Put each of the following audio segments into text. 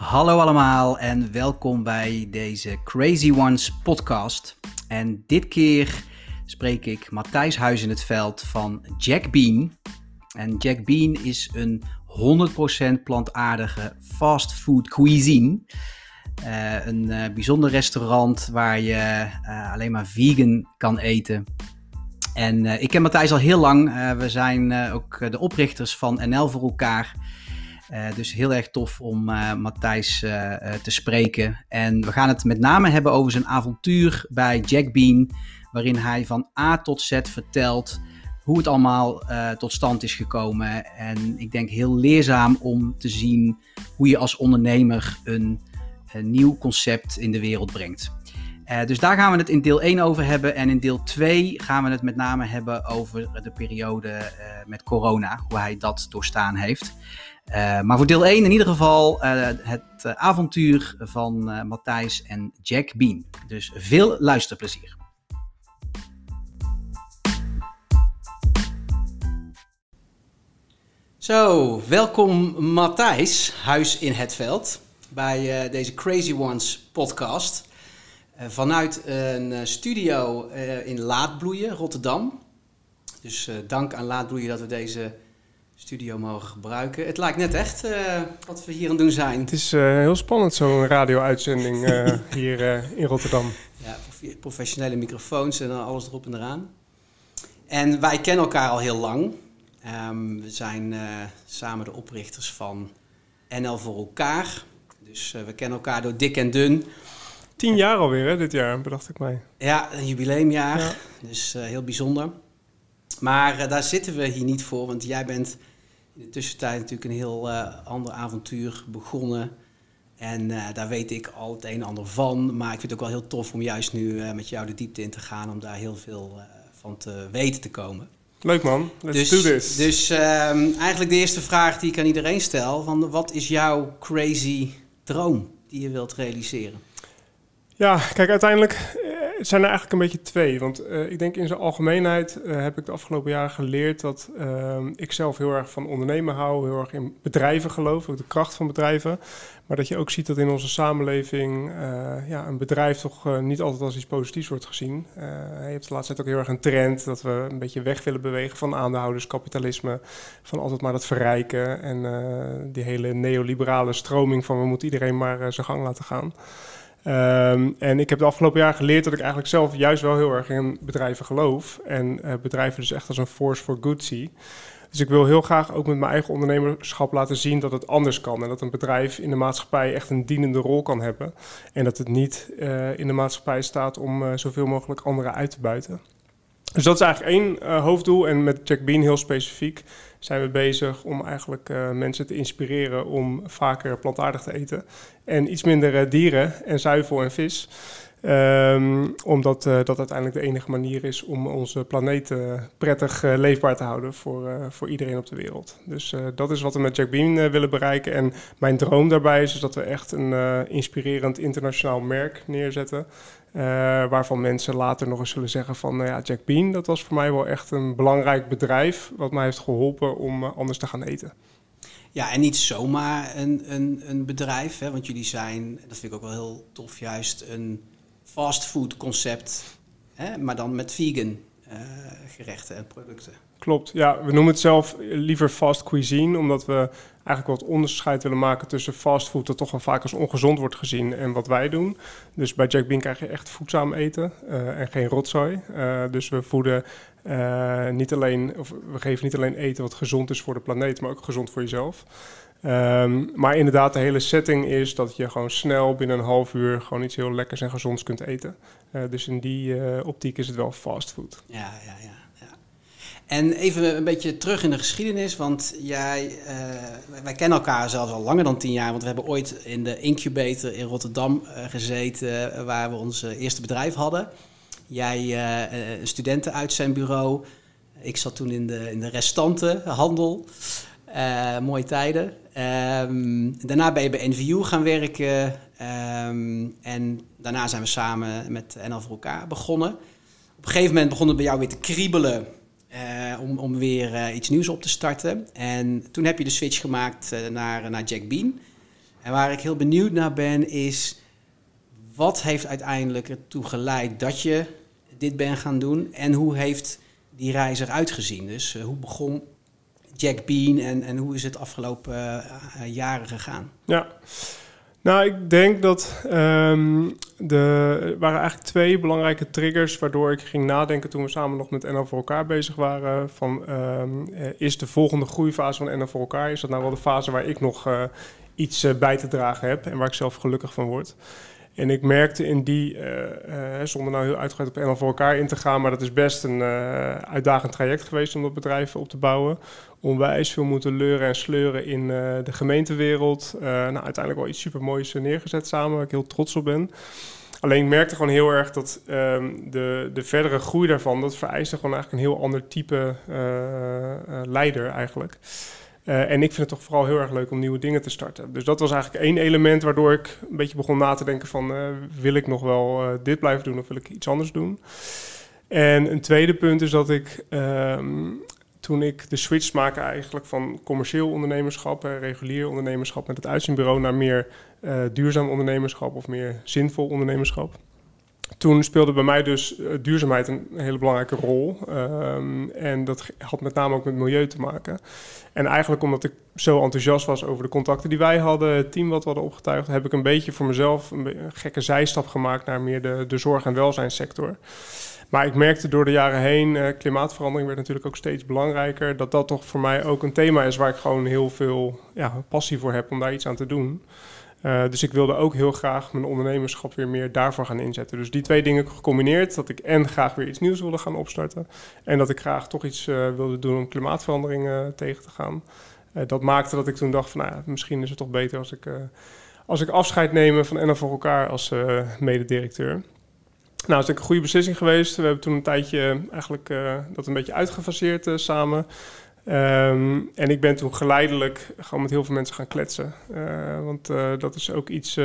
Hallo allemaal en welkom bij deze Crazy Ones podcast. En dit keer spreek ik Matthijs Huis in het veld van Jack Bean. En Jack Bean is een 100% plantaardige fast food cuisine. Uh, een uh, bijzonder restaurant waar je uh, alleen maar vegan kan eten. En ik ken Matthijs al heel lang. we zijn ook de oprichters van NL voor elkaar. Uh, dus heel erg tof om uh, Matthijs uh, te spreken. En we gaan het met name hebben over zijn avontuur bij Jack Bean. Waarin hij van A tot Z vertelt hoe het allemaal tot stand is gekomen. En ik denk heel leerzaam om te zien hoe je als ondernemer een, een nieuw concept in de wereld brengt. dus daar gaan we het in deel 1 over hebben. En in deel 2 gaan we het met name hebben over de periode met corona. Hoe hij dat doorstaan heeft. Uh, maar voor deel 1 in ieder geval uh, het uh, avontuur van Matthijs en Jack Bean. Dus veel luisterplezier. Zo, welkom Matthijs, Huis in het Veld, bij deze Crazy Ones podcast. vanuit een studio in Laadbloeien, Rotterdam. Dus dank aan Laadbloeien dat we deze studio mogen gebruiken. Het lijkt net echt uh, wat we hier aan doen zijn. Het is uh, heel spannend, zo'n radio-uitzending uh, hier in Rotterdam. Ja, professionele microfoons en alles erop en eraan. En wij kennen elkaar al heel lang. Um, we zijn samen de oprichters van NL voor elkaar. Dus we kennen elkaar door dik en dun. Tien jaar alweer, hè, dit jaar, bedacht ik mij. Ja, een jubileumjaar. Ja. Dus heel bijzonder. Maar daar zitten we hier niet voor, want jij bent in de tussentijd natuurlijk een heel uh, ander avontuur begonnen. En uh, daar weet ik al het een en ander van. Maar ik vind het ook wel heel tof om juist nu uh, met jou de diepte in te gaan. Om daar heel veel van te weten te komen. Leuk man, let's dus, do this. Dus ehm, eigenlijk de eerste vraag die ik aan iedereen stel. Van wat is jouw crazy droom die je wilt realiseren? Ja, kijk, uiteindelijk het zijn er eigenlijk een beetje twee. Want uh, ik denk in zijn algemeenheid uh, heb ik de afgelopen jaren geleerd dat uh, ik zelf heel erg van ondernemen hou, heel erg in bedrijven geloof, ook de kracht van bedrijven. Maar dat je ook ziet dat in onze samenleving ja, een bedrijf toch niet altijd als iets positiefs wordt gezien. je hebt de laatste tijd ook heel erg een trend dat we een beetje weg willen bewegen van aandeelhouderskapitalisme, van altijd maar dat verrijken en die hele neoliberale stroming van we moeten iedereen maar zijn gang laten gaan. Um, en ik heb de afgelopen jaar geleerd dat ik eigenlijk zelf juist wel heel erg in bedrijven geloof. En uh, bedrijven dus echt als een force for good zie. Dus ik wil heel graag ook met mijn eigen ondernemerschap laten zien dat het anders kan. En dat een bedrijf in de maatschappij echt een dienende rol kan hebben. En dat het niet uh, in de maatschappij staat om uh, zoveel mogelijk anderen uit te buiten. Dus dat is eigenlijk één hoofddoel. En met Jack Bean heel specifiek zijn we bezig om eigenlijk uh, mensen te inspireren om vaker plantaardig te eten. En iets minder uh, dieren en zuivel en vis. Um, omdat dat uiteindelijk de enige manier is om onze planeet prettig leefbaar te houden voor, voor iedereen op de wereld. Dus dat is wat we met Jack Bean willen bereiken. En mijn droom daarbij is, is dat we echt een inspirerend internationaal merk neerzetten. Uh, waarvan mensen later nog eens zullen zeggen van, nou ja, Jack Bean, dat was voor mij wel echt een belangrijk bedrijf, wat mij heeft geholpen om uh, anders te gaan eten. Ja, en niet zomaar een, een, een bedrijf, hè, want jullie zijn, dat vind ik ook wel heel tof, juist een fastfood concept, hè, maar dan met vegan gerechten en producten. Klopt, ja, we noemen het zelf liever fast cuisine, omdat we eigenlijk wat onderscheid willen maken tussen fastfood, dat toch wel vaak als ongezond wordt gezien, en wat wij doen. Dus bij Jack Bean krijg je echt voedzaam eten uh, en geen rotzooi. Uh, dus we voeden niet alleen, of we geven niet alleen eten wat gezond is voor de planeet, maar ook gezond voor jezelf. Um, maar inderdaad, de hele setting is dat je gewoon snel binnen een half uur gewoon iets heel lekkers en gezonds kunt eten. dus in die optiek is het wel fastfood. Ja, ja, ja. En even een beetje terug in de geschiedenis, want jij, uh, wij kennen elkaar zelfs al langer dan tien jaar, want we hebben ooit in de incubator in Rotterdam gezeten, waar we ons eerste bedrijf hadden. Jij studenten uit zijn bureau, ik zat toen in de, in de restantenhandel, mooie tijden. Um, daarna ben je bij NVU gaan werken um, en daarna zijn we samen met NL voor elkaar begonnen. Op een gegeven moment begon het bij jou weer te kriebelen uh, om, om weer uh, iets nieuws op te starten. En toen heb je de switch gemaakt naar, naar Jack Bean. En waar ik heel benieuwd naar ben is, wat heeft uiteindelijk ertoe geleid dat je dit bent gaan doen? En hoe heeft die reis eruit gezien? Dus hoe begon Jack Bean en, en hoe is het afgelopen jaren gegaan? Ja, nou, ik denk dat um, er waren eigenlijk twee belangrijke triggers waardoor ik ging nadenken toen we samen nog met NL voor elkaar bezig waren. Van um, is de volgende groeifase van NL voor elkaar, is dat nou wel de fase waar ik nog iets bij te dragen heb en waar ik zelf gelukkig van word? En ik merkte in die, zonder nou heel uitgebreid op NL voor elkaar in te gaan, maar dat is best een uitdagend traject geweest om dat bedrijf op te bouwen onwijs veel moeten leuren en sleuren in uh, de gemeentewereld. Uh, nou, uiteindelijk wel iets supermoois neergezet samen, waar ik heel trots op ben. Alleen ik merkte gewoon heel erg dat um, de, de verdere groei daarvan, dat vereiste gewoon eigenlijk een heel ander type leider eigenlijk. en ik vind het toch vooral heel erg leuk om nieuwe dingen te starten. Dus dat was eigenlijk één element waardoor ik een beetje begon na te denken van... wil ik nog wel dit blijven doen of wil ik iets anders doen? En een tweede punt is dat ik um, toen ik de switch maakte eigenlijk van commercieel ondernemerschap, regulier ondernemerschap met het uitzendbureau naar meer uh, duurzaam ondernemerschap of meer zinvol ondernemerschap. Toen speelde bij mij dus uh, duurzaamheid een hele belangrijke rol. Um, en dat had met name ook met milieu te maken. En eigenlijk omdat ik zo enthousiast was over de contacten die wij hadden, het team wat we hadden opgetuigd, heb ik een beetje voor mezelf een, een gekke zijstap gemaakt naar meer de, de zorg- en welzijnssector. Maar ik merkte door de jaren heen, uh, klimaatverandering werd natuurlijk ook steeds belangrijker, dat dat toch voor mij ook een thema is waar ik gewoon heel veel ja, passie voor heb om daar iets aan te doen. Uh, dus ik wilde ook heel graag mijn ondernemerschap weer meer daarvoor gaan inzetten. Dus die twee dingen gecombineerd, dat ik en graag weer iets nieuws wilde gaan opstarten en dat ik graag toch iets uh, wilde doen om klimaatverandering tegen te gaan. dat maakte dat ik toen dacht van, nou, misschien is het toch beter als ik, als ik afscheid neem van en voor elkaar als mededirecteur. Nou, dat is een goede beslissing geweest. We hebben toen een tijdje eigenlijk uh, dat een beetje uitgefaseerd uh, samen. Um, en ik ben toen geleidelijk gewoon met heel veel mensen gaan kletsen. Want dat is ook iets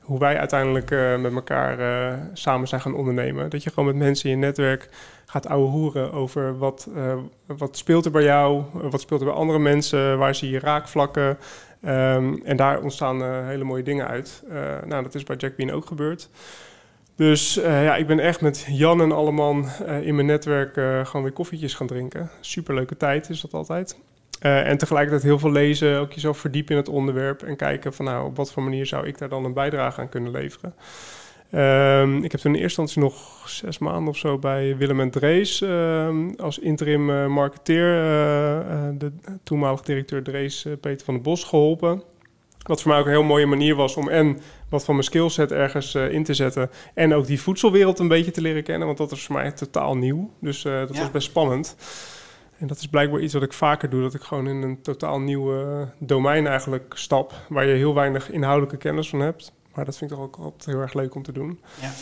hoe wij uiteindelijk met elkaar samen zijn gaan ondernemen. Dat je gewoon met mensen in je netwerk gaat ouwe hoeren over wat, wat speelt er bij jou, wat speelt er bij andere mensen, waar zie je raakvlakken. Um, en daar ontstaan hele mooie dingen uit. nou, dat is bij Jack Bean ook gebeurd. Dus uh, ja, ik ben echt met Jan en Alleman uh, in mijn netwerk uh, gewoon weer koffietjes gaan drinken. Superleuke tijd is dat altijd. en tegelijkertijd heel veel lezen, ook jezelf verdiepen in het onderwerp en kijken van nou, op wat voor manier zou ik daar dan een bijdrage aan kunnen leveren. Um, ik heb toen in eerste instantie nog zes maanden of zo bij Willem en Drees um, als interim marketeer, de toenmalige directeur Drees, Peter van den Bos, geholpen. Wat voor mij ook een heel mooie manier was om en wat van mijn skillset ergens uh, in te zetten. En ook die voedselwereld een beetje te leren kennen. Want dat is voor mij totaal nieuw. Dus uh, dat ja. was best spannend. En dat is blijkbaar iets wat ik vaker doe. Dat ik gewoon in een totaal nieuw uh, domein eigenlijk stap. Waar je heel weinig inhoudelijke kennis van hebt. Maar dat vind ik toch ook altijd heel erg leuk om te doen. Ja.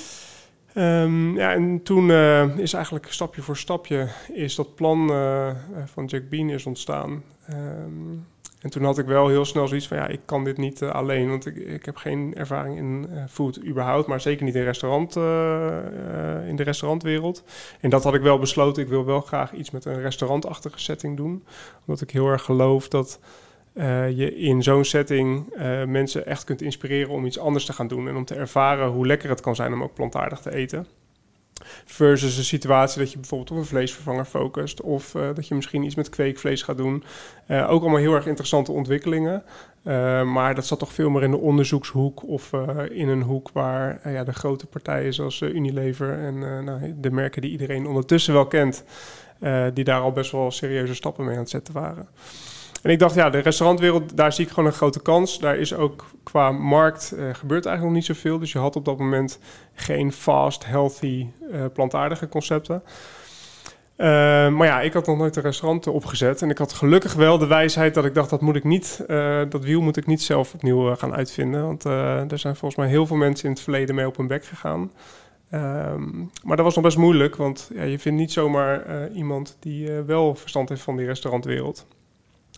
Um, ja, en toen is eigenlijk stapje voor stapje is dat plan van Jack Bean is ontstaan. Um, en toen had ik wel heel snel zoiets van, ja, ik kan dit niet uh, alleen, want ik, ik heb geen ervaring in uh, food überhaupt, maar zeker niet in, restaurant, uh, in de restaurantwereld. En dat had ik wel besloten, ik wil wel graag iets met een restaurantachtige setting doen, omdat ik heel erg geloof dat je in zo'n setting mensen echt kunt inspireren om iets anders te gaan doen en om te ervaren hoe lekker het kan zijn om ook plantaardig te eten. Versus een situatie dat je bijvoorbeeld op een vleesvervanger focust. Of uh, dat je misschien iets met kweekvlees gaat doen. Uh, ook allemaal heel erg interessante ontwikkelingen. Uh, maar dat zat toch veel meer in de onderzoekshoek. Of in een hoek waar ja, de grote partijen zoals Unilever en nou, de merken die iedereen ondertussen wel kent. die daar al best wel serieuze stappen mee aan het zetten waren. En ik dacht, ja, de restaurantwereld, daar zie ik gewoon een grote kans. Daar is ook qua markt, uh, gebeurt eigenlijk nog niet zoveel. Dus je had op dat moment geen fast, healthy, uh, plantaardige concepten. Uh, maar ja, ik had nog nooit een restaurant opgezet. En ik had gelukkig wel de wijsheid dat ik dacht, dat moet ik niet, dat wiel moet ik niet zelf opnieuw gaan uitvinden. Want er zijn volgens mij heel veel mensen in het verleden mee op hun bek gegaan. Um, maar dat was nog best moeilijk, want ja, je vindt niet zomaar iemand die wel verstand heeft van die restaurantwereld.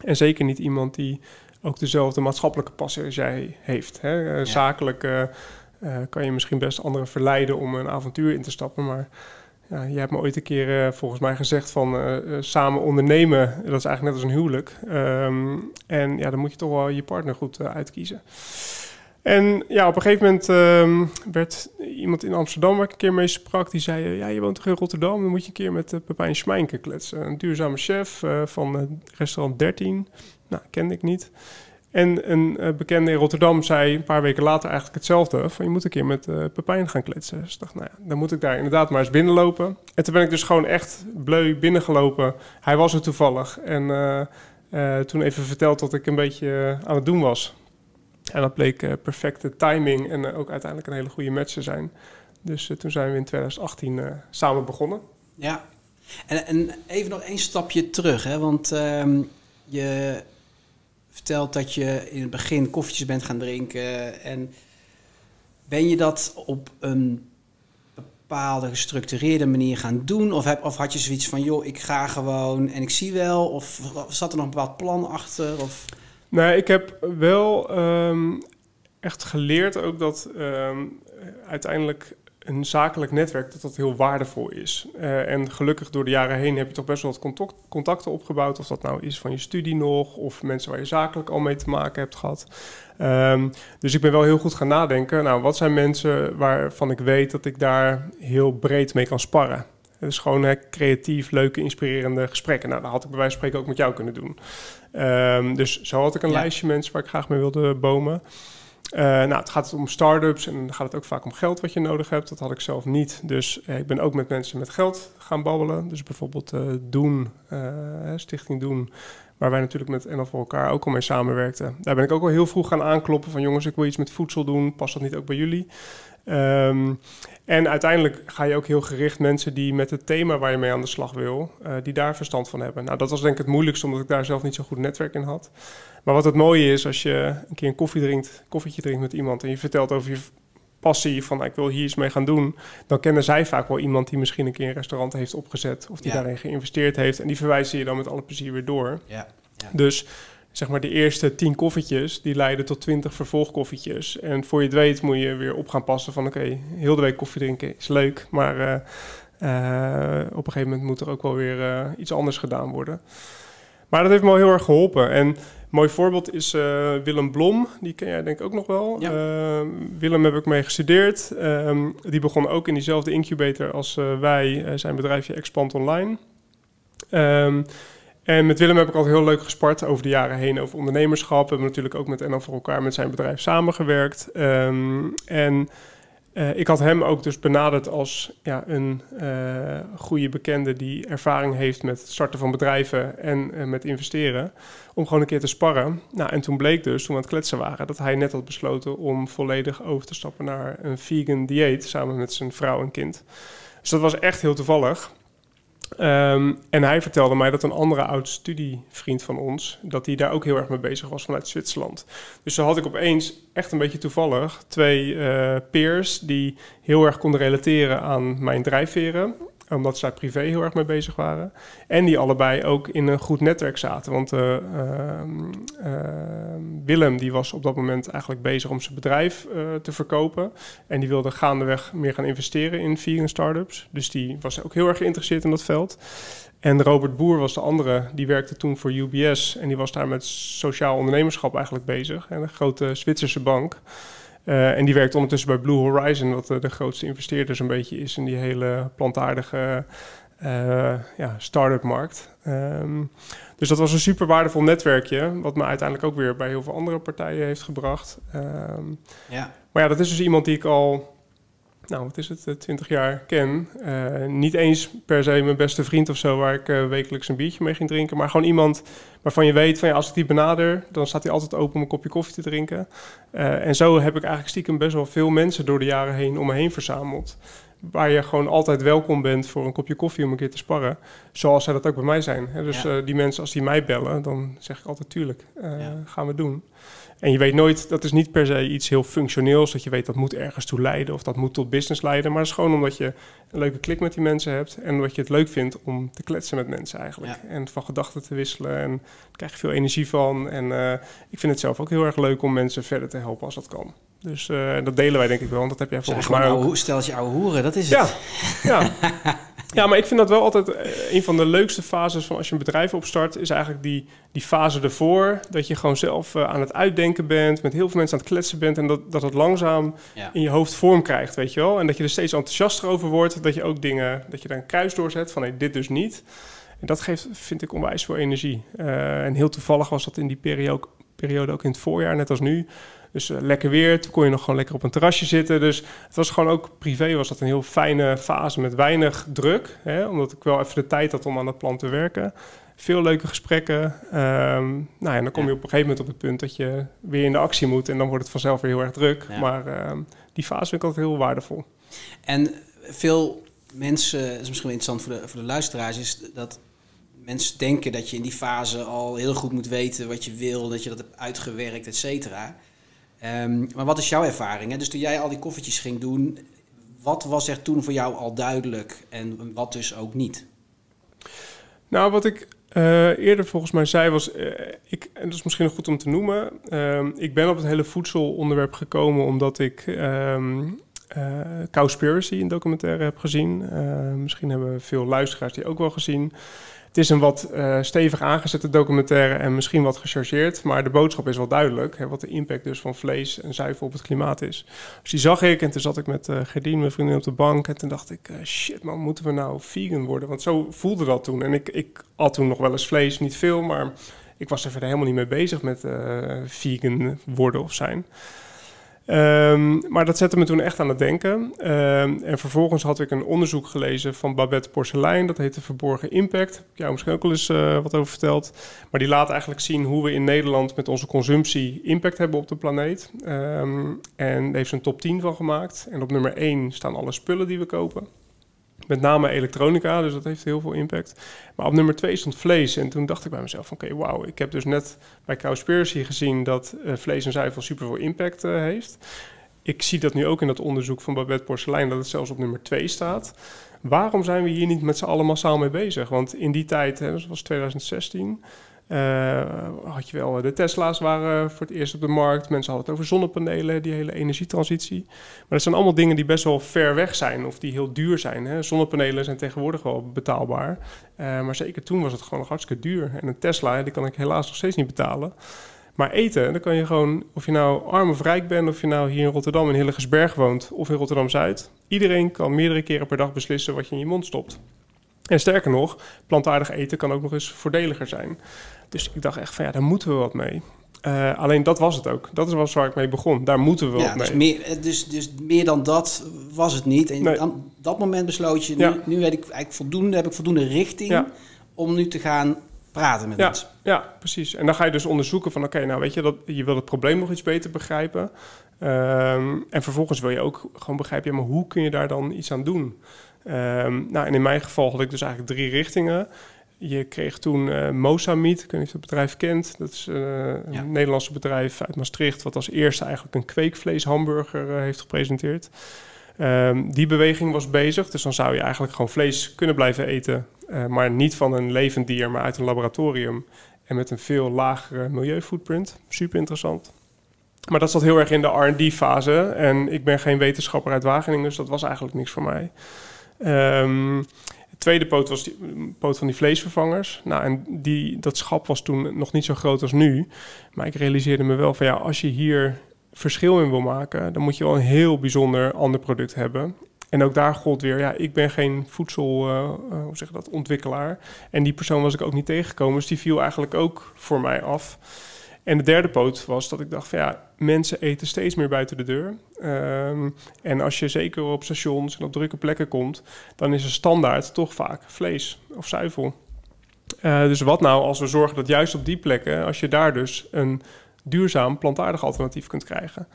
En zeker niet iemand die ook dezelfde maatschappelijke passie als jij heeft. Hè? Ja. Zakelijk uh, uh, kan je misschien best anderen verleiden om een avontuur in te stappen. Maar ja, je hebt me ooit een keer volgens mij gezegd van samen ondernemen, dat is eigenlijk net als een huwelijk. Ehm, en ja, dan moet je toch wel je partner goed uitkiezen. En ja, op een gegeven moment um, werd iemand in Amsterdam waar ik een keer mee sprak, die zei, ja, je woont toch in Rotterdam, dan moet je een keer met uh, Pepijn Schmijnke kletsen. Een duurzame chef uh, van restaurant 13. Nou, kende ik niet. En een bekende in Rotterdam zei een paar weken later eigenlijk hetzelfde. Van je moet een keer met uh, Pepijn gaan kletsen. Dus ik dacht, nou ja, dan moet ik daar inderdaad maar eens binnenlopen. En toen ben ik dus gewoon echt bleu binnengelopen. Hij was er toevallig. En toen even verteld wat ik een beetje aan het doen was. En dat bleek perfecte timing en ook uiteindelijk een hele goede match te zijn. Dus toen zijn we in 2018 samen begonnen. Ja, en, en, even nog één stapje terug. Hè? Want ehm, je vertelt dat je in het begin koffietjes bent gaan drinken. En ben je dat op een bepaalde gestructureerde manier gaan doen? Of, heb, of had je zoiets van, joh, ik ga gewoon en ik zie wel? Of zat er nog een bepaald plan achter? Of... Nee, ik heb wel um, echt geleerd ook dat um, uiteindelijk een zakelijk netwerk dat dat heel waardevol is. Uh, en gelukkig door de jaren heen heb je toch best wel wat contact, contacten opgebouwd. Of dat nou is van je studie nog, of mensen waar je zakelijk al mee te maken hebt gehad. Um, dus ik ben wel heel goed gaan nadenken. Nou, wat zijn mensen waarvan ik weet dat ik daar heel breed mee kan sparren? Dus gewoon hè, creatief, leuke, inspirerende gesprekken. Nou, dat had ik bij wijze van spreken ook met jou kunnen doen. Um, dus zo had ik een ja. lijstje mensen waar ik graag mee wilde bomen. Uh, nou, het gaat om start-ups en dan gaat het ook vaak om geld wat je nodig hebt. Dat had ik zelf niet. Dus uh, ik ben ook met mensen met geld gaan babbelen. Dus bijvoorbeeld uh, Doen, Stichting Doen, waar wij natuurlijk met NL voor elkaar ook al mee samenwerkten. Daar ben ik ook al heel vroeg gaan aankloppen van jongens, ik wil iets met voedsel doen. Past dat niet ook bij jullie? Um, en uiteindelijk ga je ook heel gericht mensen die met het thema waar je mee aan de slag wil, uh, die daar verstand van hebben. Nou, dat was denk ik het moeilijkste, omdat ik daar zelf niet zo goed netwerk in had. Maar wat het mooie is, als je een keer een koffie drinkt, koffietje drinkt met iemand en je vertelt over je passie van ik wil hier iets mee gaan doen, dan kennen zij vaak wel iemand die misschien een keer een restaurant heeft opgezet of die ja. daarin geïnvesteerd heeft en die verwijzen je dan met alle plezier weer door. Ja. Ja. Dus zeg maar de eerste tien koffietjes, die leiden tot twintig vervolgkoffietjes. En voor je het weet moet je weer op gaan passen van oké, okay, heel de week koffie drinken is leuk, maar uh, uh, op een gegeven moment moet er ook wel weer uh, iets anders gedaan worden. Maar dat heeft me wel heel erg geholpen. En een mooi voorbeeld is Willem Blom, die ken jij denk ik ook nog wel. Ja. Willem heb ik mee gestudeerd. Um, die begon ook in diezelfde incubator als wij, zijn bedrijfje Expand Online. Um, en met Willem heb ik altijd heel leuk gespart over de jaren heen over ondernemerschap. We hebben natuurlijk ook met NL voor elkaar met zijn bedrijf samengewerkt. Um, en uh, ik had hem ook dus benaderd als ja, een uh, goede bekende die ervaring heeft met het starten van bedrijven en uh, met investeren. Om gewoon een keer te sparren. Nou, en toen bleek dus, toen we aan het kletsen waren, dat hij net had besloten om volledig over te stappen naar een vegan dieet samen met zijn vrouw en kind. Dus dat was echt heel toevallig. Um, en hij vertelde mij dat een andere oud studievriend van ons, dat hij daar ook heel erg mee bezig was vanuit Zwitserland. Dus zo had ik opeens, echt een beetje toevallig, twee uh, peers die heel erg konden relateren aan mijn drijfveren omdat zij privé heel erg mee bezig waren. En die allebei ook in een goed netwerk zaten. Want uh, uh, Willem die was op dat moment eigenlijk bezig om zijn bedrijf uh, te verkopen. En die wilde gaandeweg meer gaan investeren in vegan startups. Dus die was ook heel erg geïnteresseerd in dat veld. En Robert Boer was de andere, die werkte toen voor UBS. En die was daar met sociaal ondernemerschap eigenlijk bezig. En een grote Zwitserse bank. Uh, en die werkt ondertussen bij Blue Horizon, wat uh, de grootste investeerder zo'n beetje is in die hele plantaardige uh, ja, start-up markt. Um, dus dat was een super waardevol netwerkje, wat me uiteindelijk ook weer bij heel veel andere partijen heeft gebracht. Um, ja. Maar ja, dat is dus iemand die ik al nou, wat is het, 20 jaar ken. Uh, niet eens per se mijn beste vriend of zo, waar ik uh, wekelijks een biertje mee ging drinken. Maar gewoon iemand waarvan je weet van ja, als ik die benader, dan staat hij altijd open om een kopje koffie te drinken. Uh, en zo heb ik eigenlijk stiekem best wel veel mensen door de jaren heen om me heen verzameld. Waar je gewoon altijd welkom bent voor een kopje koffie om een keer te sparren. Zoals zij dat ook bij mij zijn. Hè? Dus ja. die mensen, als die mij bellen, dan zeg ik altijd tuurlijk, ja. gaan we doen. En je weet nooit, dat is niet per se iets heel functioneels, dat je weet dat moet ergens toe leiden of dat moet tot business leiden. Maar het is gewoon omdat je een leuke klik met die mensen hebt en omdat je het leuk vindt om te kletsen met mensen eigenlijk. Ja. En van gedachten te wisselen en daar krijg je veel energie van. En uh, ik vind het zelf ook heel erg leuk om mensen verder te helpen als dat kan. Dus uh, dat delen wij denk ik wel, want dat heb jij volgens mij ook. Ouwe, stel je ouwe hoeren, dat is ja. het. Ja, Ja, maar ik vind dat wel altijd eh, een van de leukste fases van als je een bedrijf opstart, is eigenlijk die, die fase ervoor. Dat je gewoon zelf eh, aan het uitdenken bent, met heel veel mensen aan het kletsen bent en dat, dat het langzaam in je hoofd vorm krijgt, weet je wel. En dat je er steeds enthousiaster over wordt, dat je ook dingen, dat je daar een kruis doorzet van nee, dit dus niet. En dat geeft, vind ik, onwijs veel energie. Uh, en heel toevallig was dat in die periode, periode ook in het voorjaar, net als nu. Dus uh, lekker weer, toen kon je nog gewoon lekker op een terrasje zitten. Dus het was gewoon ook privé, was dat een heel fijne fase met weinig druk. Hè, omdat ik wel even de tijd had om aan dat plan te werken. Veel leuke gesprekken. Um, nou ja, dan kom je op een gegeven moment op het punt dat je weer in de actie moet. En dan wordt het vanzelf weer heel erg druk. Maar um, die fase vind ik altijd heel waardevol. En veel mensen, dat is misschien wel interessant voor de, voor de luisteraars, is dat mensen denken dat je in die fase al heel goed moet weten wat je wil, dat je dat hebt uitgewerkt, et cetera. Um, maar wat is jouw ervaring? Hè? Dus toen jij al die koffertjes ging doen, wat was er toen voor jou al duidelijk en wat dus ook niet? Nou, wat ik uh, eerder volgens mij zei was, uh, ik, en dat is misschien nog goed om te noemen, uh, ik ben op het hele voedselonderwerp gekomen omdat ik um, Cowspiracy, een documentaire, heb gezien. misschien hebben veel luisteraars die ook wel gezien. Het is een wat uh, stevig aangezette documentaire en misschien wat gechargeerd, maar de boodschap is wel duidelijk. Hè, wat de impact dus van vlees en zuivel op het klimaat is. Dus die zag ik en toen zat ik met uh, Gerdien, mijn vriendin, op de bank. En toen dacht ik, uh, shit man, moeten we nou vegan worden? Want zo voelde dat toen. En ik, ik at toen nog wel eens vlees, niet veel, maar ik was er verder helemaal niet mee bezig met vegan worden of zijn. Um, maar dat zette me toen echt aan het denken. Um, en vervolgens had ik een onderzoek gelezen van Babette Porcelein. Dat heette Verborgen Impact. Heb ik jou misschien ook al eens uh, wat over verteld. Maar die laat eigenlijk zien hoe we in Nederland met onze consumptie impact hebben op de planeet. Um, en daar heeft ze een top 10 van gemaakt. En op nummer 1 staan alle spullen die we kopen. Met name elektronica, dus dat heeft heel veel impact. Maar op nummer twee stond vlees. En toen dacht ik bij mezelf: oké, wauw, ik heb dus net bij Cowspiracy gezien dat uh, vlees en zuivel super veel impact uh, heeft. Ik zie dat nu ook in dat onderzoek van Babette Porcelein, dat het zelfs op nummer 2 staat. Waarom zijn we hier niet met z'n allen massaal mee bezig? Want in die tijd, hè, dat was 2016, uh, had je wel, de Tesla's waren voor het eerst op de markt. Mensen hadden het over zonnepanelen, die hele energietransitie. Maar dat zijn allemaal dingen die best wel ver weg zijn of die heel duur zijn. Hè. Zonnepanelen zijn tegenwoordig wel betaalbaar. Maar zeker toen was het gewoon nog hartstikke duur. En een Tesla, die kan ik helaas nog steeds niet betalen. Maar eten, dan kan je gewoon, of je nou arm of rijk bent, of je nou hier in Rotterdam in Hillegersberg woont of in Rotterdam-Zuid. Iedereen kan meerdere keren per dag beslissen wat je in je mond stopt. En sterker nog, plantaardig eten kan ook nog eens voordeliger zijn. Dus ik dacht echt van ja, daar moeten we wat mee. Uh, alleen dat was het ook. Dat is was waar ik mee begon. Daar moeten we ja, wat dus mee. Meer, dus, dus meer dan dat was het niet. En nee. aan dat moment besloot je, nu, ja. nu heb ik eigenlijk voldoende, heb ik voldoende richting ja. om nu te gaan praten met ja, mensen. Ja, precies. En dan ga je dus onderzoeken van oké, nou weet je, dat, je wil het probleem nog iets beter begrijpen. Um, en vervolgens wil je ook gewoon begrijpen, ja, maar hoe kun je daar dan iets aan doen? Um, nou, en in mijn geval had ik dus eigenlijk drie richtingen. Je kreeg toen uh, ik weet niet of je het bedrijf kent. Dat is uh, een ja. Nederlandse bedrijf uit Maastricht... wat als eerste eigenlijk een kweekvleeshamburger uh, heeft gepresenteerd. Um, die beweging was bezig, dus dan zou je eigenlijk gewoon vlees kunnen blijven eten... maar niet van een levend dier, maar uit een laboratorium... en met een veel lagere milieufootprint. Super interessant. Maar dat zat heel erg in de R&D-fase. En ik ben geen wetenschapper uit Wageningen, dus dat was eigenlijk niks voor mij. Um, tweede poot was die poot van die vleesvervangers. Nou, en die, dat schap was toen nog niet zo groot als nu. Maar ik realiseerde me wel van ja, als je hier verschil in wil maken, dan moet je wel een heel bijzonder ander product hebben. En ook daar gold weer, ja, ik ben geen voedsel, uh, uh, hoe zeg dat, ontwikkelaar. En die persoon was ik ook niet tegengekomen, dus die viel eigenlijk ook voor mij af. En de derde poot was dat ik dacht van ja, mensen eten steeds meer buiten de deur. Um, en als je zeker op stations en op drukke plekken komt, dan is er standaard toch vaak vlees of zuivel. Uh, dus wat nou als we zorgen dat juist op die plekken, als je daar dus een duurzaam plantaardig alternatief kunt krijgen.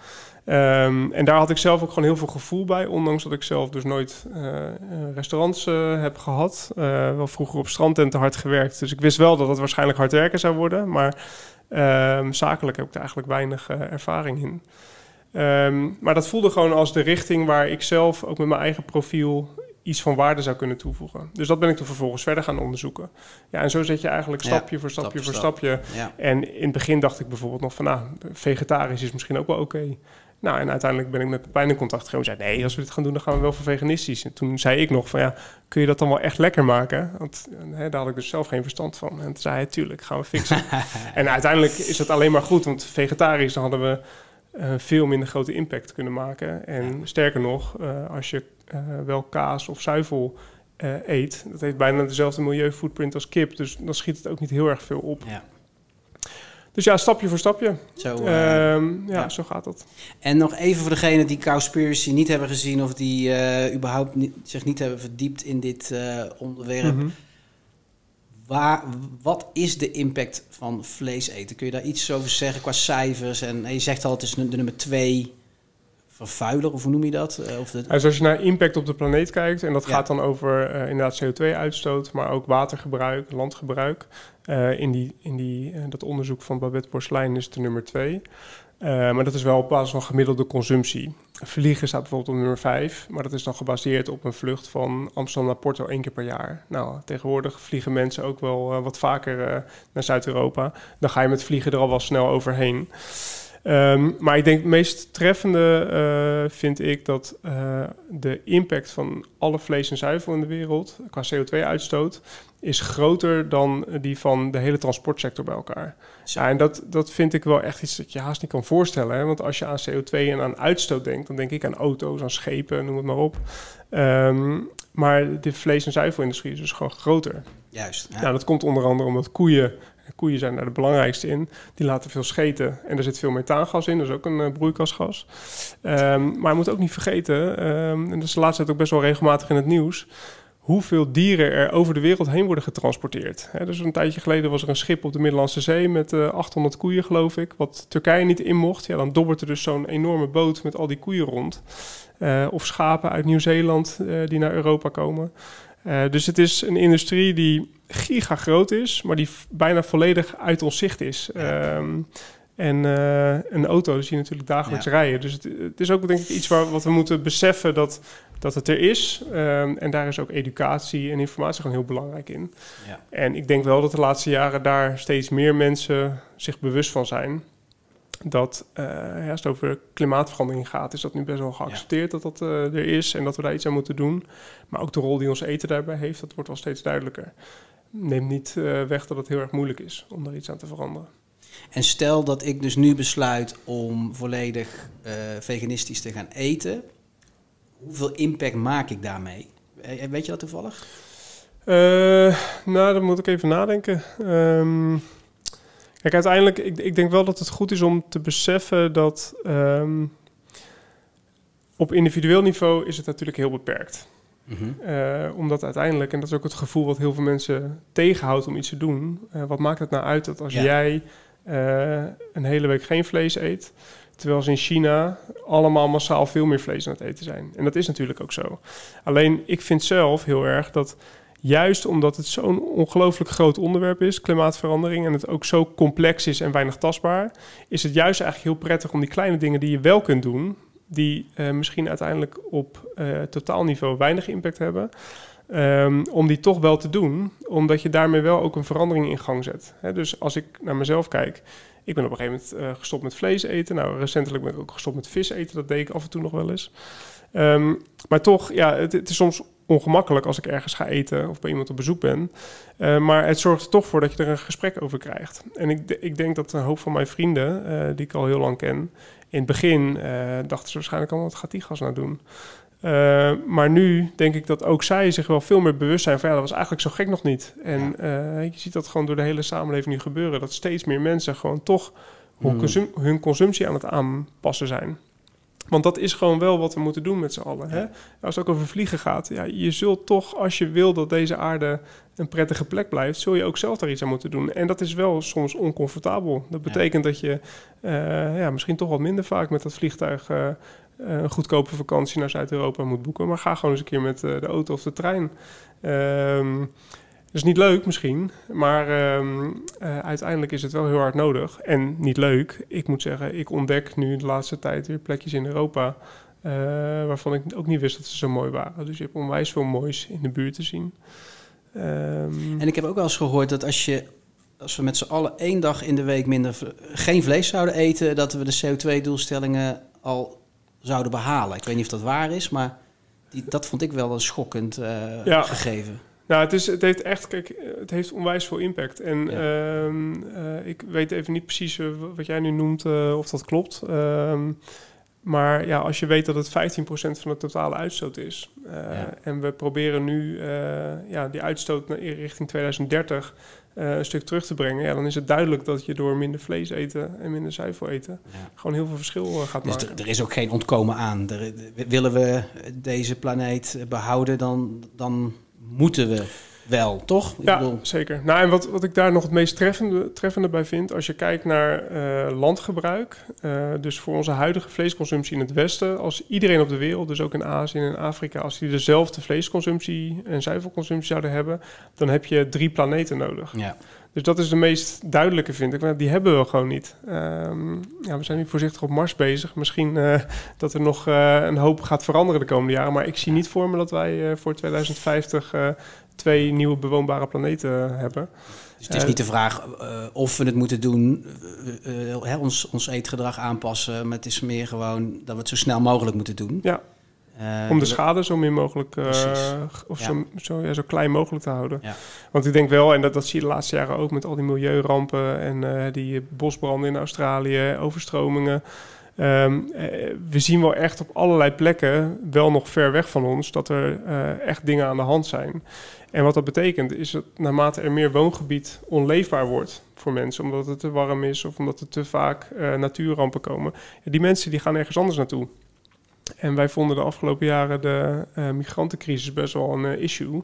Um, en daar had ik zelf ook gewoon heel veel gevoel bij, ondanks dat ik zelf dus nooit uh, restaurants uh, heb gehad. wel vroeger op strandtenten hard gewerkt, dus ik wist wel dat het waarschijnlijk hard werken zou worden, maar Um, zakelijk heb ik er eigenlijk weinig uh, ervaring in. Um, maar dat voelde gewoon als de richting waar ik zelf ook met mijn eigen profiel iets van waarde zou kunnen toevoegen. Dus dat ben ik toen vervolgens verder gaan onderzoeken. Ja, en zo zet je eigenlijk stapje ja, voor stapje stap voor stapje. Ja. En in het begin dacht ik bijvoorbeeld nog van, nou, vegetarisch is misschien ook wel oké. Okay. Nou, en uiteindelijk ben ik met Pepijn in contact gekomen. zei, nee, als we dit gaan doen, dan gaan we wel voor veganistisch. En toen zei ik nog van, ja, kun je dat dan wel echt lekker maken? Want hè, daar had ik dus zelf geen verstand van. En toen zei hij, tuurlijk, gaan we fixen. en uiteindelijk is dat alleen maar goed, want vegetarisch, dan hadden we uh, veel minder grote impact kunnen maken. En sterker nog, uh, als je uh, wel kaas of zuivel eet, dat heeft bijna dezelfde milieufootprint als kip. Dus dan schiet het ook niet heel erg veel op. Ja. Dus ja, stapje voor stapje. Zo, ehm, ja, zo gaat dat. En nog even voor degenen die Cowspiracy niet hebben gezien... of die überhaupt niet, zich niet hebben verdiept in dit onderwerp... Mhm. Waar, wat is de impact van vlees eten? Kun je daar iets over zeggen qua cijfers? En je zegt al, het is de nummer twee vervuiler, of hoe noem je dat? Eh, of de... Dus als je naar impact op de planeet kijkt, en dat gaat dan over uh, inderdaad CO2-uitstoot, maar ook watergebruik, landgebruik. Uh, in die, in die, dat onderzoek van Babette Porcelein is het de nummer twee. Maar dat is wel op basis van gemiddelde consumptie. Vliegen staat bijvoorbeeld op nummer 5, maar dat is dan gebaseerd op een vlucht van Amsterdam naar Porto één keer per jaar. Nou, tegenwoordig vliegen mensen ook wel wat vaker naar Zuid-Europa. Dan ga je met vliegen er al wel snel overheen. Um, maar ik denk het meest treffende uh, vind ik dat uh, de impact van alle vlees en zuivel in de wereld qua CO2-uitstoot is groter dan die van de hele transportsector bij elkaar. Ja, en dat, dat vind ik wel echt iets dat je haast niet kan voorstellen. Hè? Want als je aan CO2 en aan uitstoot denkt, dan denk ik aan auto's, aan schepen, noem het maar op. Um, maar de vlees- en zuivelindustrie is dus gewoon groter. Juist. Ja. Nou, dat komt onder andere omdat koeien koeien zijn daar de belangrijkste in. Die laten veel scheten en er zit veel methaangas in, dat is ook een uh, broeikasgas. Um, maar je moet ook niet vergeten, um, en dat is de laatste tijd ook best wel regelmatig in het nieuws, hoeveel dieren er over de wereld heen worden getransporteerd. Dus een tijdje geleden was er een schip op de Middellandse Zee met uh, eh, 800 koeien, geloof ik, wat Turkije niet in mocht. Ja, dan dobbert er dus zo'n enorme boot met al die koeien rond. Uh, of schapen uit Nieuw-Zeeland die naar Europa komen. Dus het is een industrie die giga groot is, maar die bijna volledig uit ons zicht is. Ehm, en uh, een auto zie je natuurlijk dagelijks rijden. Dus het, het, is ook denk ik iets waar, wat we moeten beseffen dat, dat het er is. Um, en daar is ook educatie en informatie gewoon heel belangrijk in. Ja. En ik denk wel dat de laatste jaren daar steeds meer mensen zich bewust van zijn dat uh, als het over klimaatverandering gaat, is dat nu best wel geaccepteerd dat dat uh, er is en dat we daar iets aan moeten doen. Maar ook de rol die ons eten daarbij heeft, dat wordt wel steeds duidelijker neemt niet uh, weg dat het heel erg moeilijk is om daar iets aan te veranderen. En stel dat ik dus nu besluit om volledig veganistisch te gaan eten, hoeveel impact maak ik daarmee? Eh, weet je dat toevallig? Nou, dan moet ik even nadenken. Um, kijk, uiteindelijk, ik, ik, denk wel dat het goed is om te beseffen dat um, op individueel niveau is het natuurlijk heel beperkt. Mm omdat uiteindelijk, en dat is ook het gevoel wat heel veel mensen tegenhoudt om iets te doen. Uh, wat maakt het nou uit dat als jij uh, een hele week geen vlees eet, terwijl ze in China allemaal massaal veel meer vlees aan het eten zijn. En dat is natuurlijk ook zo. Alleen ik vind zelf heel erg dat juist omdat het zo'n ongelooflijk groot onderwerp is, klimaatverandering, en het ook zo complex is en weinig tastbaar, is het juist eigenlijk heel prettig om die kleine dingen die je wel kunt doen, die uh, misschien uiteindelijk op uh, totaalniveau weinig impact hebben. Um, om die toch wel te doen, omdat je daarmee wel ook een verandering in gang zet. Dus als ik naar mezelf kijk, ik ben op een gegeven moment uh, gestopt met vlees eten. Nou, recentelijk ben ik ook gestopt met vis eten, dat deed ik af en toe nog wel eens. Um, maar toch, ja, het, het, is soms ongemakkelijk als ik ergens ga eten of bij iemand op bezoek ben. Uh, maar het zorgt er toch voor dat je er een gesprek over krijgt. En ik, ik denk dat een hoop van mijn vrienden, uh, die ik al heel lang ken, in het begin uh, dachten ze waarschijnlijk allemaal, wat gaat die gas nou doen? Uh, maar nu denk ik dat ook zij zich wel veel meer bewust zijn van ja, dat was eigenlijk zo gek nog niet. En uh, je ziet dat gewoon door de hele samenleving nu gebeuren. Dat steeds meer mensen gewoon toch hun, hmm. consum hun consumptie aan het aanpassen zijn. Want dat is gewoon wel wat we moeten doen met z'n allen. Hè? Als het ook over vliegen gaat. Ja, je zult toch, als je wil dat deze aarde een prettige plek blijft, zul je ook zelf daar iets aan moeten doen. En dat is wel soms oncomfortabel. Dat betekent dat je uh, ja, misschien toch wat minder vaak met dat vliegtuig uh, een goedkope vakantie naar Zuid-Europa moet boeken. Maar ga gewoon eens een keer met uh, de auto of de trein. Um, dat is niet leuk misschien, maar um, uh, uiteindelijk is het wel heel hard nodig. En niet leuk. Ik moet zeggen, ik ontdek nu de laatste tijd weer plekjes in Europa... Uh, waarvan ik ook niet wist dat ze zo mooi waren. Dus je hebt onwijs veel moois in de buurt te zien. Um, en ik heb ook wel eens gehoord dat als je als we met z'n allen één dag in de week minder geen vlees zouden eten, dat we de CO2-doelstellingen al zouden behalen. Ik weet niet of dat waar is, maar die, dat vond ik wel een schokkend uh, gegeven. Nou, het, is, het heeft echt, kijk, het heeft onwijs veel impact. En ehm, eh, ik weet even niet precies eh, wat jij nu noemt, of dat klopt. Ehm, maar ja, als je weet dat het 15% van de totale uitstoot is. En we proberen nu ja, die uitstoot naar, richting 2030 uh, een stuk terug te brengen, ja, dan is het duidelijk dat je door minder vlees eten en minder zuivel eten gewoon heel veel verschil gaat dus maken. Er is ook geen ontkomen aan. Er, willen we deze planeet behouden, dan, dan moeten we wel, toch? Ik ja, bedoel... zeker. Nou, en wat, wat ik daar nog het meest treffende, treffende bij vind, als je kijkt naar uh, landgebruik, uh, dus voor onze huidige vleesconsumptie in het Westen, als iedereen op de wereld, dus ook in Azië en in Afrika, als die dezelfde vleesconsumptie en zuivelconsumptie zouden hebben, dan heb je drie planeten nodig. Ja. Dus dat is de meest duidelijke, vind ik. Maar die hebben we gewoon niet. Um, ja, we zijn nu voorzichtig op Mars bezig. Misschien uh, dat er nog uh, een hoop gaat veranderen de komende jaren. Maar ik zie niet voor me dat wij uh, voor 2050 twee nieuwe bewoonbare planeten hebben. Dus het is niet de vraag of we het moeten doen, uh, ons, ons eetgedrag aanpassen, maar het is meer gewoon dat we het zo snel mogelijk moeten doen. Ja. Om de schade zo min mogelijk of ja. zo, zo, ja, zo klein mogelijk te houden. Ja. Want ik denk wel, en dat, dat zie je de laatste jaren ook met al die milieurampen en die bosbranden in Australië, overstromingen. Um, we zien wel echt op allerlei plekken, wel nog ver weg van ons, dat er echt dingen aan de hand zijn. En wat dat betekent is dat naarmate er meer woongebied onleefbaar wordt voor mensen, omdat het te warm is of omdat er te vaak natuurrampen komen, die mensen die gaan ergens anders naartoe. En wij vonden de afgelopen jaren de uh, migrantencrisis best wel een uh, issue.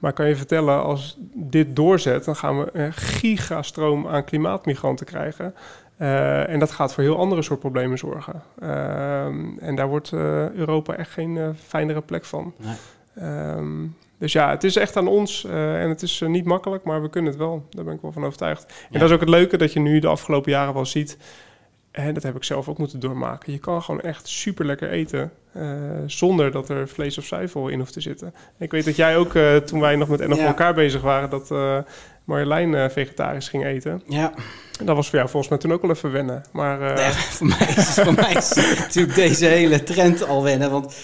Maar kan je vertellen, als dit doorzet, dan gaan we een gigastroom aan klimaatmigranten krijgen. Uh, en dat gaat voor heel andere soort problemen zorgen. Ehm, en daar wordt Europa echt geen fijnere plek van. Nee. Um, dus ja, het is echt aan ons uh, en het is uh, niet makkelijk, maar we kunnen het wel. Daar ben ik wel van overtuigd. En dat is ook het leuke dat je nu de afgelopen jaren wel ziet. En dat heb ik zelf ook moeten doormaken. Je kan gewoon echt super lekker eten. Uh, zonder dat er vlees of zuivel in hoeft te zitten. Ik weet dat jij ook, toen wij nog met ja. elkaar bezig waren, dat Marjolein vegetarisch ging eten. Ja. En dat was voor jou volgens mij toen ook wel even wennen. Maar, nee, voor mij is, voor mij is natuurlijk deze hele trend al wennen. Want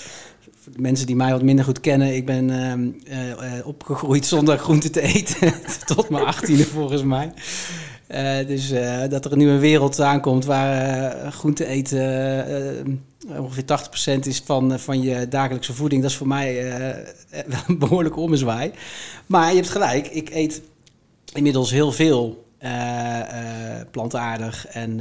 voor de mensen die mij wat minder goed kennen, ik ben uh, opgegroeid zonder groente te eten. tot mijn achttiende volgens mij. Uh, dus dat er nu een wereld aankomt waar groente eten ongeveer 80% is van, van je dagelijkse voeding, dat is voor mij een behoorlijke ommezwaai. Maar je hebt gelijk, ik eet inmiddels heel veel plantaardig en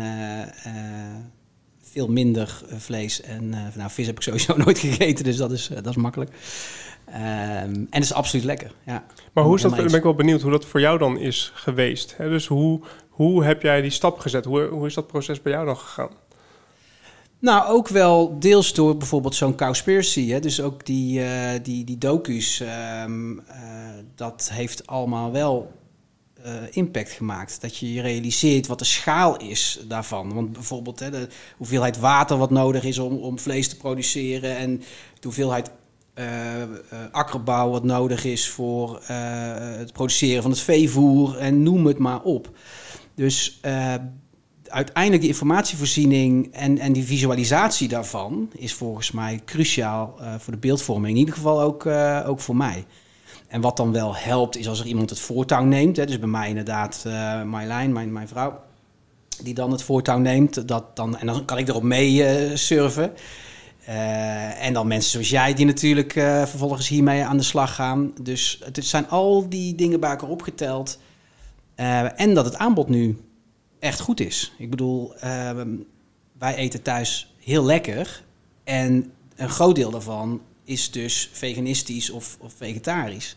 veel minder eh, vlees. En nou, vis heb ik sowieso nooit gegeten, dus dat is, dat is makkelijk. Um, en het is absoluut lekker. Ja. Maar hoe is dat, ben ik wel benieuwd hoe dat voor jou dan is geweest. Hè? Dus hoe, hoe heb jij die stap gezet? Hoe, hoe is dat proces bij jou dan gegaan? Nou, ook wel deels door bijvoorbeeld zo'n Cowspiracy. Hè? Dus ook die, uh, die, die docu's, um, uh, dat heeft allemaal wel uh, impact gemaakt. Dat je je realiseert wat de schaal is daarvan. Want bijvoorbeeld hè, de hoeveelheid water wat nodig is om, om vlees te produceren en de hoeveelheid akkerbouw wat nodig is voor het produceren van het veevoer en noem het maar op. Dus uiteindelijk die informatievoorziening en, en die visualisatie daarvan is volgens mij cruciaal voor de beeldvorming. In ieder geval ook, ook voor mij. En wat dan wel helpt, is als er iemand het voortouw neemt. Hè, dus bij mij inderdaad uh, Marjolein, mijn, mijn vrouw, die dan het voortouw neemt. Dat dan, en dan kan ik erop mee surfen. Uh, en dan mensen zoals jij die natuurlijk vervolgens hiermee aan de slag gaan. Dus het zijn al die dingen bij elkaar opgeteld. en dat het aanbod nu echt goed is. Ik bedoel, ehm, wij eten thuis heel lekker. En een groot deel daarvan is dus veganistisch of, of vegetarisch.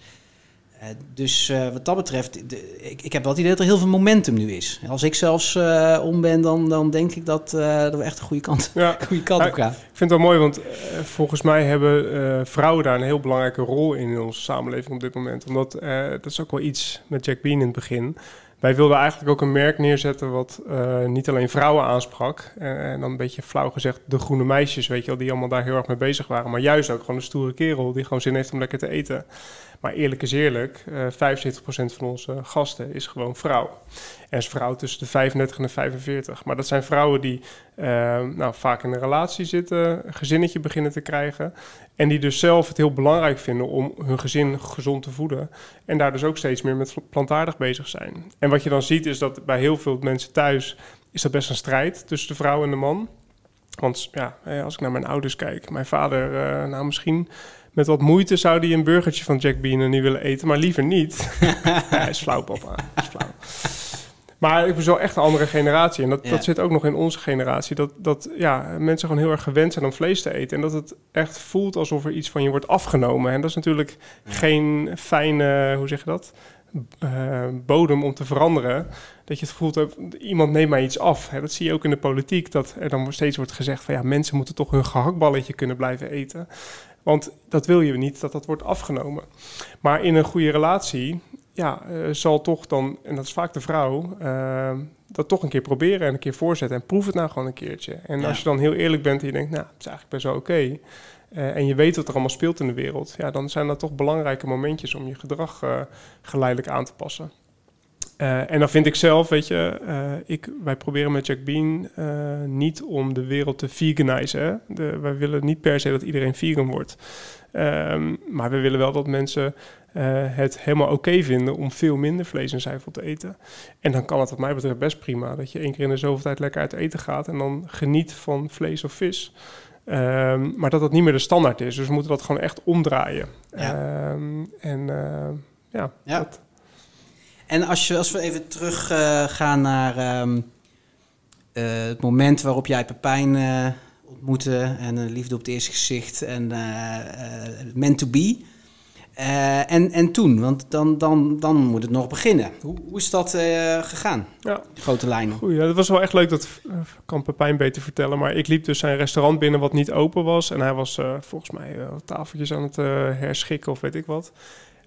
Uh, dus uh, wat dat betreft, de, ik, ik heb wel het idee dat er heel veel momentum nu is. Als ik zelfs uh, om ben, dan, dan denk ik dat, dat we echt de goede kant, ja. goede kant op gaan. Ik vind het wel mooi, want volgens mij hebben vrouwen daar een heel belangrijke rol in in onze samenleving op dit moment. Omdat dat is ook wel iets met Jack Bean in het begin wij wilden eigenlijk ook een merk neerzetten wat niet alleen vrouwen aansprak. En, en, dan een beetje flauw gezegd de groene meisjes, weet je wel, die allemaal daar heel erg mee bezig waren. Maar juist ook gewoon een stoere kerel die gewoon zin heeft om lekker te eten. Maar eerlijk is eerlijk, uh, 75% van onze gasten is gewoon vrouw. En is vrouw tussen de 35 en de 45. Maar dat zijn vrouwen die nou, vaak in een relatie zitten, een gezinnetje beginnen te krijgen. En die dus zelf het heel belangrijk vinden om hun gezin gezond te voeden. En daar dus ook steeds meer met plantaardig bezig zijn. En wat je dan ziet is dat bij heel veel mensen thuis is dat best een strijd tussen de vrouw en de man. Want ja, als ik naar mijn ouders kijk, mijn vader, uh, nou misschien met wat moeite zou hij een burgertje van Jack Bean niet willen eten, maar liever niet. hij is flauw, papa. Is flauw. Maar ik ben zo echt een andere generatie. En dat, dat zit ook nog in onze generatie. Dat, dat ja, mensen gewoon heel erg gewend zijn om vlees te eten. En dat het echt voelt alsof er iets van je wordt afgenomen. En dat is natuurlijk geen fijne, hoe zeg je dat? Uh, bodem om te veranderen. Dat je het voelt, dat iemand neemt mij iets af. Hè. Dat zie je ook in de politiek, dat er dan steeds wordt gezegd van ja, mensen moeten toch hun gehaktballetje kunnen blijven eten. Want dat wil je niet, dat dat wordt afgenomen. Maar in een goede relatie ja, uh, zal toch dan, en dat is vaak de vrouw, uh, dat toch een keer proberen en een keer voorzetten. En proef het nou gewoon een keertje. En als je dan heel eerlijk bent en je denkt, nou, het is eigenlijk best wel oké. Okay. Uh, en je weet wat er allemaal speelt in de wereld. Ja, dan zijn dat toch belangrijke momentjes om je gedrag geleidelijk aan te passen. En dan vind ik zelf, weet je, ik, wij proberen met Jack Bean niet om de wereld te veganizen. De, wij willen niet per se dat iedereen vegan wordt. Um, maar we willen wel dat mensen het helemaal oké vinden om veel minder vlees en zuivel te eten. En dan kan het wat mij betreft best prima dat je één keer in de zoveel tijd lekker uit eten gaat en dan geniet van vlees of vis. Um, maar dat dat niet meer de standaard is. Dus we moeten dat gewoon echt omdraaien. Ja. Um, en ja, ja. Dat. En als, je, als we even terug uh, gaan naar um, het moment waarop jij Pepijn ontmoette en liefde op het eerste gezicht en meant to be. Uh, en, en toen, want dan, dan, dan moet het nog beginnen. Hoe, hoe is dat uh, gegaan? Ja. grote lijnen. Goeie, ja, dat was wel echt leuk, dat uh, kan Pepijn beter vertellen. Maar ik liep dus zijn restaurant binnen wat niet open was. En hij was volgens mij tafeltjes aan het herschikken of weet ik wat.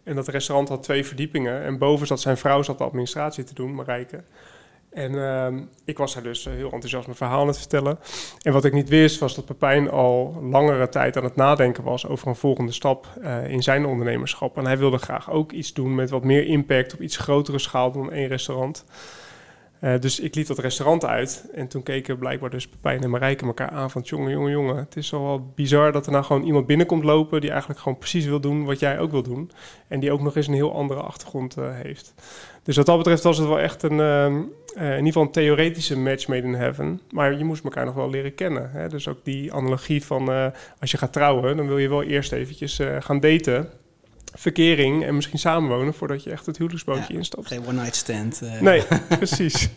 En dat restaurant had twee verdiepingen. En boven zat zijn vrouw zat de administratie te doen, Marijke. En uh, ik was daar dus eh, heel enthousiast mijn verhaal aan het vertellen. En wat ik niet wist, was dat Pepijn al langere tijd aan het nadenken was over een volgende stap uh, in zijn ondernemerschap. En hij wilde graag ook iets doen met wat meer impact op iets grotere schaal dan één restaurant. Uh, dus ik liet dat restaurant uit en toen keken blijkbaar dus Pepijn en Marijke elkaar aan van... jongen, jongen, jongen, het is wel bizar dat er nou gewoon iemand binnenkomt lopen... die eigenlijk gewoon precies wil doen wat jij ook wil doen. En die ook nog eens een heel andere achtergrond uh, heeft. Dus wat dat betreft was het wel echt een, uh, in ieder geval een theoretische match made in heaven. Maar je moest elkaar nog wel leren kennen. Hè? Dus ook die analogie van als je gaat trouwen... dan wil je wel eerst eventjes gaan daten verkering en misschien samenwonen voordat je echt het huwelijksbootje ja, instapt. Geen one-night stand. Uh. Nee, precies.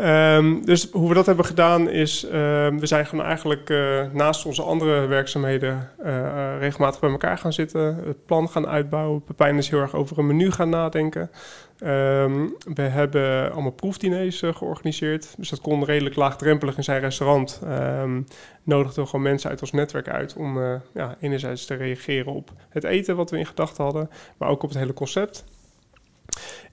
Um, dus hoe we dat hebben gedaan is, uh, we zijn gewoon eigenlijk uh, naast onze andere werkzaamheden uh, regelmatig bij elkaar gaan zitten, het plan gaan uitbouwen. Pepijn is heel erg over een menu gaan nadenken. Um, we hebben allemaal proefdiners georganiseerd, dus dat kon redelijk laagdrempelig in zijn restaurant. Um, nodigden gewoon mensen uit ons netwerk uit om ja, enerzijds te reageren op het eten wat we in gedachten hadden, maar ook op het hele concept.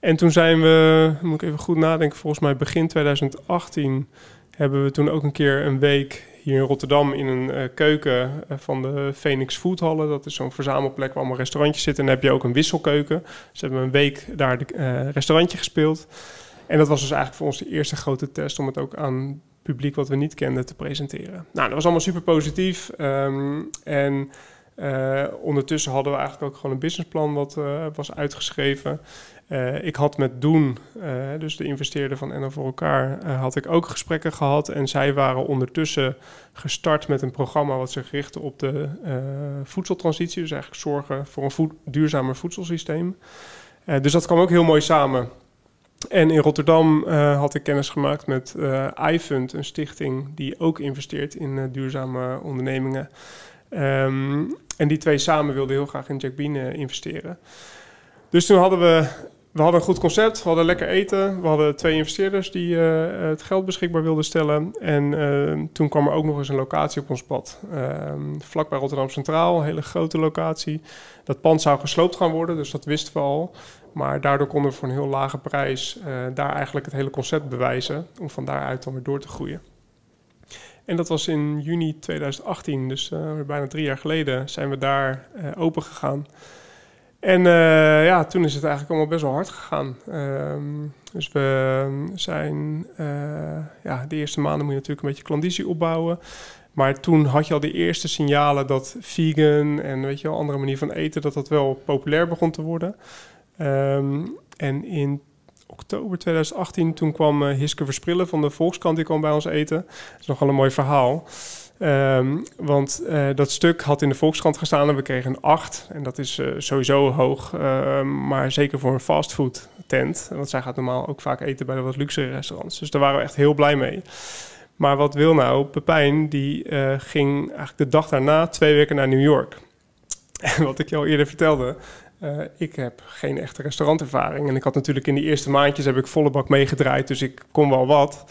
En toen zijn we, moet ik even goed nadenken, volgens mij begin 2018 hebben we toen ook een keer een week hier in Rotterdam in een uh, keuken uh, van de Phoenix Foodhallen. Dat is zo'n verzamelplek waar allemaal restaurantjes zitten. En dan heb je ook een wisselkeuken. Dus hebben een week daar de uh, restaurantje gespeeld. En dat was dus eigenlijk voor ons de eerste grote test om het ook aan publiek wat we niet kenden te presenteren. Nou, dat was allemaal super positief. Um, en ondertussen hadden we eigenlijk ook gewoon een businessplan wat was uitgeschreven. Uh, ik had met Doen, uh, dus de investeerder van NL voor elkaar, uh, had ik ook gesprekken gehad. En zij waren ondertussen gestart met een programma wat zich richtte op de voedseltransitie. Dus eigenlijk zorgen voor een voed duurzamer voedselsysteem. dus dat kwam ook heel mooi samen. En in Rotterdam had ik kennis gemaakt met iFund, een stichting die ook investeert in duurzame ondernemingen. Um, en die twee samen wilden heel graag in Jack Bean investeren. Dus toen hadden we we hadden een goed concept, we hadden lekker eten. We hadden twee investeerders die uh, het geld beschikbaar wilden stellen. En uh, toen kwam er ook nog eens een locatie op ons pad. Uh, vlakbij Rotterdam Centraal, een hele grote locatie. Dat pand zou gesloopt gaan worden, dus dat wisten we al. Maar daardoor konden we voor een heel lage prijs eh, daar eigenlijk het hele concept bewijzen. Om van daaruit dan weer door te groeien. En dat was in juni 2018, dus bijna drie jaar geleden, zijn we daar open gegaan. En ja, toen is het eigenlijk allemaal best wel hard gegaan. Ehm, dus we zijn, ja, de eerste maanden moet je natuurlijk een beetje klandizie opbouwen. Maar toen had je al de eerste signalen dat vegan en weet je wel, andere manier van eten, dat dat wel populair begon te worden. Ehm, en in oktober 2018, toen kwam uh, Hiske Versprillen van de Volkskrant, die kwam bij ons eten. Dat is nogal een mooi verhaal. Um, want uh, dat stuk had in de Volkskrant gestaan en we kregen een 8. En dat is uh, sowieso hoog, uh, maar zeker voor een fastfood tent. Want zij gaat normaal ook vaak eten bij de wat luxe restaurants. Dus daar waren we echt heel blij mee. Maar wat wil nou? Pepijn die ging eigenlijk de dag daarna twee weken naar New York. En wat ik je al eerder vertelde, ik heb geen echte restaurantervaring. En ik had natuurlijk in die eerste maandjes heb ik volle bak meegedraaid, dus ik kon wel wat.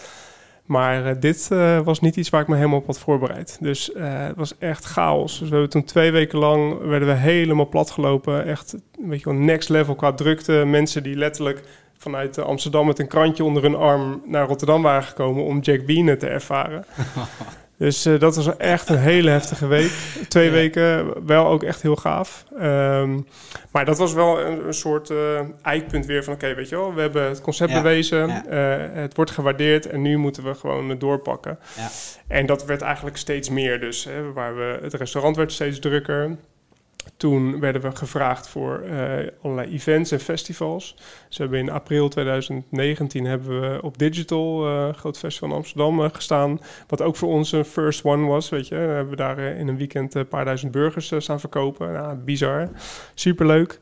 Maar uh, dit uh, was niet iets waar ik me helemaal op had voorbereid. Dus het was echt chaos. Dus we hebben toen twee weken lang werden we helemaal platgelopen. Echt, weet je wel, next level qua drukte. Mensen die letterlijk vanuit Amsterdam met een krantje onder hun arm naar Rotterdam waren gekomen om Jack Bean te ervaren. Dus uh, dat was echt een hele heftige week. Twee weken, wel ook echt heel gaaf. Um, maar dat was wel een, een soort uh, eikpunt weer van... oké, weet je wel, we hebben het concept ja. bewezen. Ja. Uh, het wordt gewaardeerd en nu moeten we gewoon doorpakken. Ja. En dat werd eigenlijk steeds meer dus. Hè, waar we, het restaurant werd steeds drukker... Toen werden we gevraagd voor uh, allerlei events en festivals. Dus we in april 2019 hebben we op Digital, uh, groot festival Amsterdam, uh, gestaan. Wat ook voor ons een first one was, weet je. We hebben daar in een weekend een paar duizend burgers staan verkopen. Nou, bizar. Superleuk.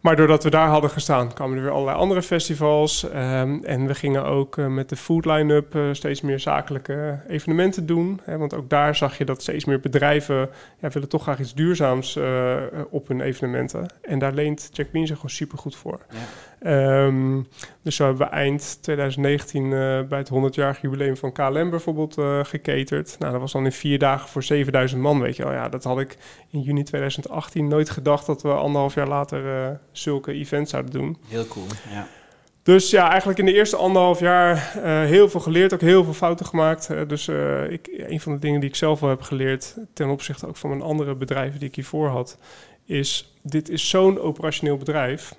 Maar doordat we daar hadden gestaan, kwamen er weer allerlei andere festivals. Um, en we gingen ook uh, met de food line-up uh, steeds meer zakelijke evenementen doen. Hè, want ook daar zag je dat steeds meer bedrijven ja, willen toch graag iets duurzaams uh, op hun evenementen. En daar leent Jack Bean zich gewoon super goed voor. Ja. Um, dus zo hebben we eind 2019 uh, bij het 100-jarig jubileum van KLM bijvoorbeeld uh, geketerd. Nou, dat was dan in vier dagen voor 7000 man, weet je wel. Ja, dat had ik in juni 2018 nooit gedacht dat we anderhalf jaar later uh, zulke events zouden doen. Heel cool, ja. Dus ja, eigenlijk in de eerste anderhalf jaar heel veel geleerd, ook heel veel fouten gemaakt. dus ik, een van de dingen die ik zelf wel heb geleerd, ten opzichte ook van mijn andere bedrijven die ik hiervoor had, is dit is zo'n operationeel bedrijf.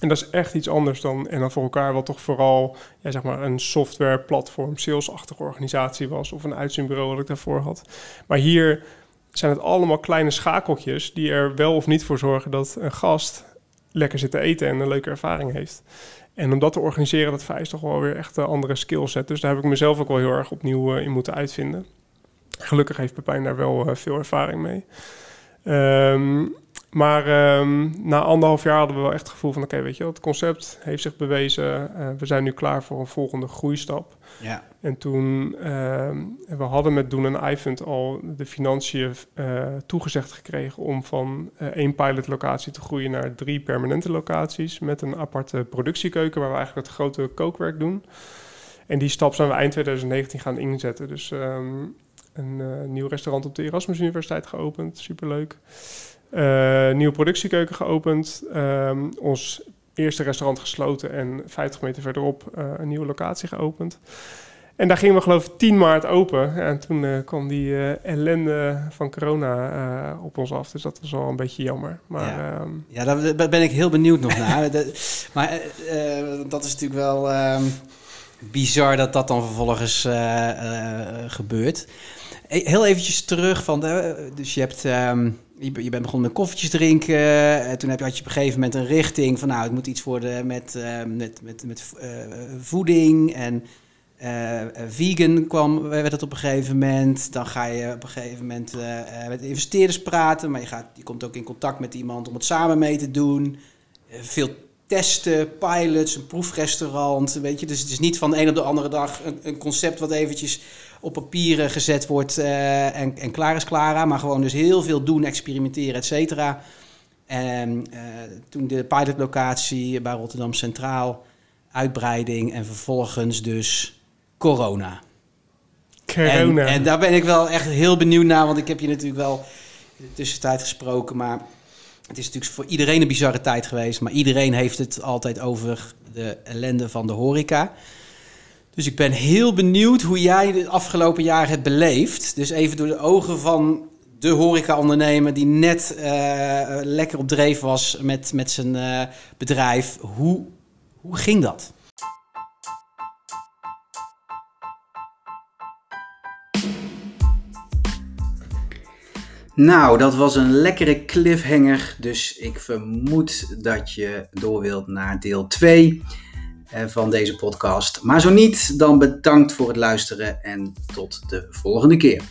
En dat is echt iets anders dan en dan voor elkaar wat toch vooral ja, zeg maar een software platform salesachtige organisatie was of een uitzendbureau wat ik daarvoor had. Maar hier zijn het allemaal kleine schakeltjes die er wel of niet voor zorgen dat een gast lekker zit te eten en een leuke ervaring heeft. En om dat te organiseren, dat vereist toch wel weer echt een andere skillset. Dus daar heb ik mezelf ook wel heel erg opnieuw uh, in moeten uitvinden. Gelukkig heeft Pepijn daar wel uh, veel ervaring mee. Um, maar um, na anderhalf jaar hadden we wel echt het gevoel van... oké, weet je wel, het concept heeft zich bewezen. Uh, we zijn nu klaar voor een volgende groeistap. Ja. En toen, uh, we hadden met Doen en iFund al de financiën uh, toegezegd gekregen... om van uh, één pilotlocatie te groeien naar drie permanente locaties... met een aparte productiekeuken waar we eigenlijk het grote kookwerk doen. En die stap zijn we eind 2019 gaan inzetten. Dus um, een nieuw restaurant op de Erasmus Universiteit geopend, superleuk... Uh, nieuwe productiekeuken geopend. Um, ons eerste restaurant gesloten en 50 meter verderop uh, een nieuwe locatie geopend. En daar gingen we geloof ik 10 maart open. En toen uh, kwam die ellende van corona op ons af. Dus dat was wel een beetje jammer. Maar, ja. Um... ja, daar ben ik heel benieuwd nog naar. maar dat is natuurlijk wel um, bizar dat dat dan vervolgens gebeurt. Heel eventjes terug van, de, dus je hebt je, je bent begonnen met koffietjes drinken. Uh, toen heb je, had je op een gegeven moment een richting van nou, het moet iets worden met, uh, met, met, met uh, voeding. En vegan kwam, werd het op een gegeven moment. Dan ga je op een gegeven moment met investeerders praten. Maar je, gaat, je komt ook in contact met iemand om het samen mee te doen. veel testen, pilots, een proefrestaurant. Weet je? Dus het is niet van de een op de andere dag een, een concept wat eventjes op papieren gezet wordt uh, en, en klaar is Clara. Maar gewoon dus heel veel doen, experimenteren, et cetera. En uh, toen de pilotlocatie bij Rotterdam Centraal, uitbreiding en vervolgens dus corona. Corona. En, en, daar ben ik wel echt heel benieuwd naar, want ik heb je natuurlijk wel in de tussentijd gesproken, maar het is natuurlijk voor iedereen een bizarre tijd geweest, maar iedereen heeft het altijd over de ellende van de horeca. Dus ik ben heel benieuwd hoe jij de afgelopen jaar hebt beleefd. Dus even door de ogen van de horeca-ondernemer die net uh, lekker op dreef was met, met zijn uh, bedrijf. Hoe, hoe ging dat? Nou, dat was een lekkere cliffhanger. Dus ik vermoed dat je door wilt naar deel 2 eh, van deze podcast. Maar zo niet, dan bedankt voor het luisteren en tot de volgende keer.